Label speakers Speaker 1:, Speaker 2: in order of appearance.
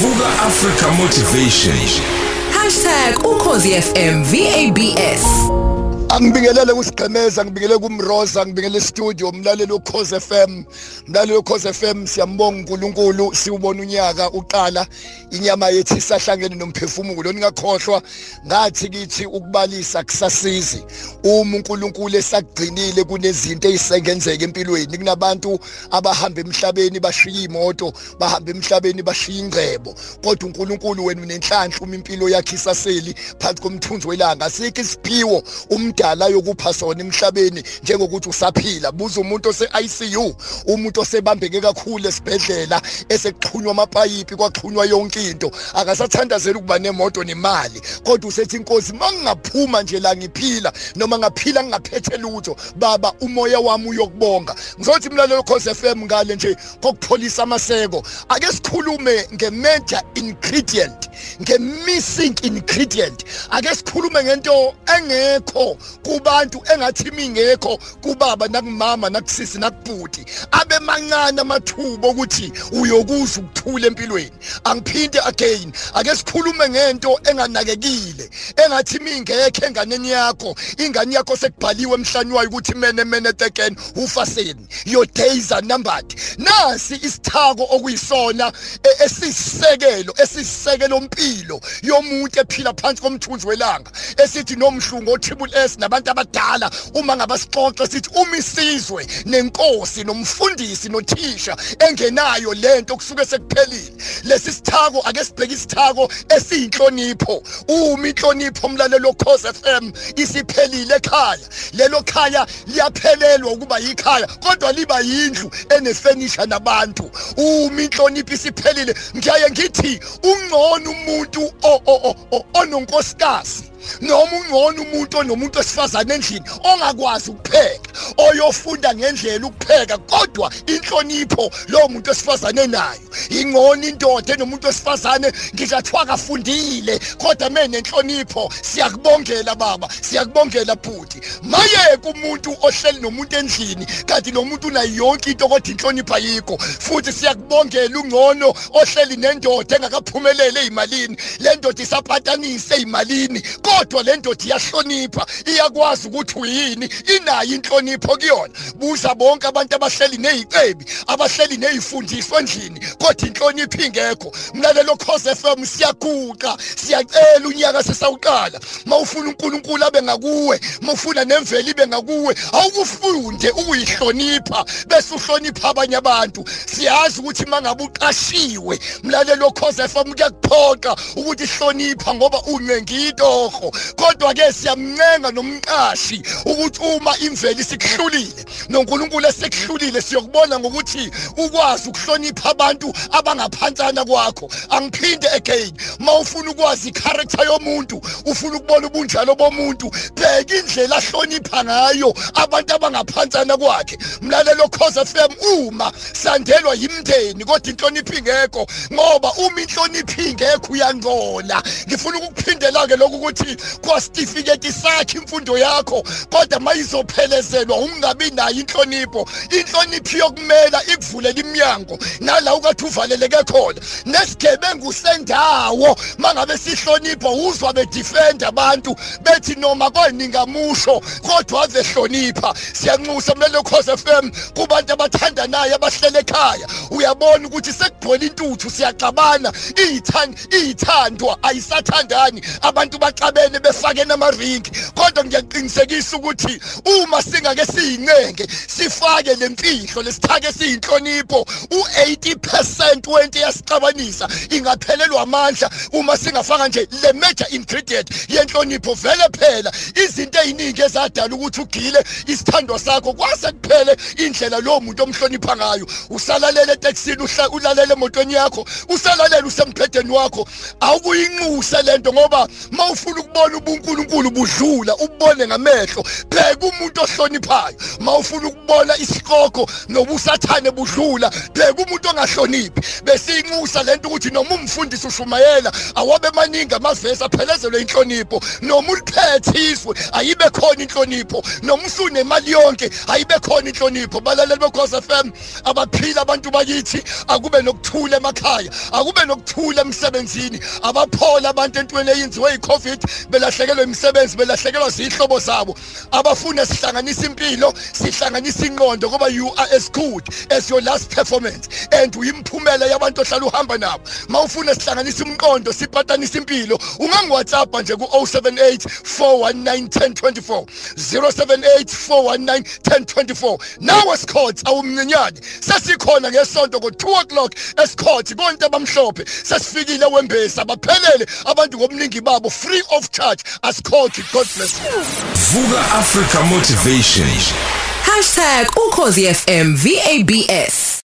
Speaker 1: Vuka Africa Motivation.
Speaker 2: #ukhozifm VABS
Speaker 3: Angibingelele kusigqemeza ngibingelele kumroza ngibingelele studio umlaleli ukhoze FM umlaleli ukhoze FM siyambonga uNkulunkulu siubona unyaka uqala inyama yethu isahlangene nomphefumulo ningakhohlwa. Ngathi kithi ukubalisa kusasizi uma uNkulunkulu esagcinile kunezinto ezisengenzeka empilweni kunabantu abahamba emhlabeni bashiya imoto bahamba emhlabeni bashiya ingcebo kodwa uNkulunkulu wena unenhlanhla uma impilo yakhe isaseli phansi komthunzi welanga asikho isiphiwo umdala yokupha sona emhlabeni njengokuthi usaphila. Buza umuntu ose-ICU umuntu osebambeke kakhulu esibhedlela esekuxhunywa amapayipi kwaxhunywa yonke into. Akasathandazeli ukuba nemoto nemali kodwa usethi inkosi mangingaphuma nje la ngiphila noma ngaphila ngingaphethe lutho baba umoya wami uyokubonga. Ngizothi mlalelo cause FM ngale nje kokupholisa amaseko ake sikhulume nge-major ingredient nge-missing ingredient. Ake sikhulume ngento engekho kubantu engathi mingekho kubaba nakumama nakusisi nakubhuti. Abe mancane amathuba ukuthi uyokuza ukuthula empilweni. Angiphinde again ake sikhulume ngento enganakekile engathi mingekho enganeni yakho. Ingane yakho sekubhaliwe emhlanje wayo ukuthi mene mene tekeni ufaseni. Your days are numbered. Nasi isithako okuyisona e- esisisekelo esisisekelo impilo yomuntu ephila phansi komthunzi welanga esithi nomhlungu otriple S nabantu abadala uma ngabasixoxa sithi uma isizwe nenkosi nomfundisi nothisha engenayo lento kusuke sekuphelile lesi sithako ake sibheke isithako esiyinhlonipho uma inhlonipho umlalelo cause FM isiphelile ekhaya. Lelo khaya liyaphelelwa ukuba yikhaya kodwa liba yindlu enefurniture nabantu. Uma inhlonipho isiphelile ngiyaye ngithi ungcono umuntu ononkosikazi noma ungcono umuntu onomuntu wesifazane endlini ongakwazi ukupheka oyofunda ngendlela ukupheka kodwa inhlonipho lo muntu wesifazane nayo. Ingcono indoda enomuntu wesifazane ngisathiwa kafundile kodwa mene nenhlonipho siyakubongela baba siyakubongela bhuti mayeke umuntu ohleli nomuntu endlini kanti lo muntu unayo yonke into kodwa inhlonipho ayikho futhi siyakubongela ungcono ohleli nendoda engakaphumelele ezimalini le ndoda isaphatanise ezimalini kodwa le ndoda iyahlonipha iyakwazi ukuthi uyini inayo inhlonipho kuyona. Buza bonke abantu abahleli nezicebi abahleli nezifundiswa endlini kodwa inhlonipho ingekho. Mlalelo cause FM siyaguqa siyacela unyaka sesawuqala mawufuna uNkulunkulu abe ngakuwe mawufuna nemvelo ibe ngakuwe awukufunde ukuyihlonipha bese uhlonipha abanye abantu. Siyazi ukuthi mangabe uqashiwe mlalelo cause FM kuyakuphoqa ukuthi hlonipha ngoba uncengitoho kodwa ke siyamncenga nomqashi ukuthi uma imvelo isikuhlulile noNkulunkulu esekuhlulile siyokubona ngokuthi ukwazi ukuhlonipha abantu abangaphansana kwakho. Angiphinde again mawufuna ukwazi icharacter yomuntu ufuna ukubona ubunjalo bomuntu bheka indlela ahlonipha ngayo abantu abangaphansana kwakhe. Mlalelo cause FM uma sandelwa yimndeni kodwa inhlonipho ingekho ngoba uma inhlonipho ingekho uyangcola. Ngifuna ukukuphindela ke lokhu ukuthi kwasitifiketi sakhe imfundo yakho kodwa mayizophelezelwa ungabi nayo inhlonipho. Inhlonipho yokumela ikuvulela iminyango nala ukathi uvaleleke khona. Nesigebengu sendawo mangabe sihlonipho uzwa bedefend abantu bethi noma koyiningamusho kodwa azehlonipha siyanxusa mlelo cause FM kubantu abathandanayo abahlele ekhaya. Uyabona ukuthi sekugcwele intuthu siyaxabana iyithand iyithandwa ayisathandani. Abantu baxabene befake namaringi kodwa ngiyaqinisekisa ukuthi uma singake siyincenge sifake lemfihlo lesithake siyinhlonipho u80% wento yasixabanisa ingaphelelwa amandla uma singafaka nje le major ingredient yenhlonipho vele phela. Izinto eziningi ezadala ukuthi ugile isithando sakho kwase kuphele indlela lo muntu omhlonipha ngayo. Usalalele etekisini ulalele emotweni yakho usalalela usempedeni wakho. Awukuyinxuse lento ngoba mawufuna ukubona ubuNkulunkulu budlula ubone ngamehlo. Bheka umuntu ohloniphayo. Mawufuna ukubona isihloko nobusathane budlula bheka umuntu ongahloniphi. Besiyinxusa lento ukuthi noma umfundisi ushumayela awabe maningi amavesi aphelezelwe inhlonipho noma uliphethe iswe ayibe khona inhlonipho noma usunemali yonke ayibe khona inhlonipho. Balaleli bekhosi FM abaphila abantu bakithi akube nokuthula emakhaya akube nokuthula emsebenzini abaphola abantu entweni eyenziwe yiCovid belahlekelwe imisebenzi belahlekelwa zihlobo zabo. Abafuna sihlanganisa impilo sihlanganisa inqondo ngoba you are as good as your last performance and uyimphumela yabantu ohlala uhamba nabo. Mawufuna sihlanganisa umqondo sipatanisa impilo ungangi-whatsapp nje ku-078 419 1024 078 419 1024 nawe sikhotsi awumncinyane sesikhona ngesonto ngo-2 o'clock esikhothi konke abamhlophe. Sesifikile wembesi abaphelele abantu ngobuningi babo free of charge asikhothi god bless you
Speaker 1: Vuka Africa Motivation.
Speaker 2: #ukhozi FM VABS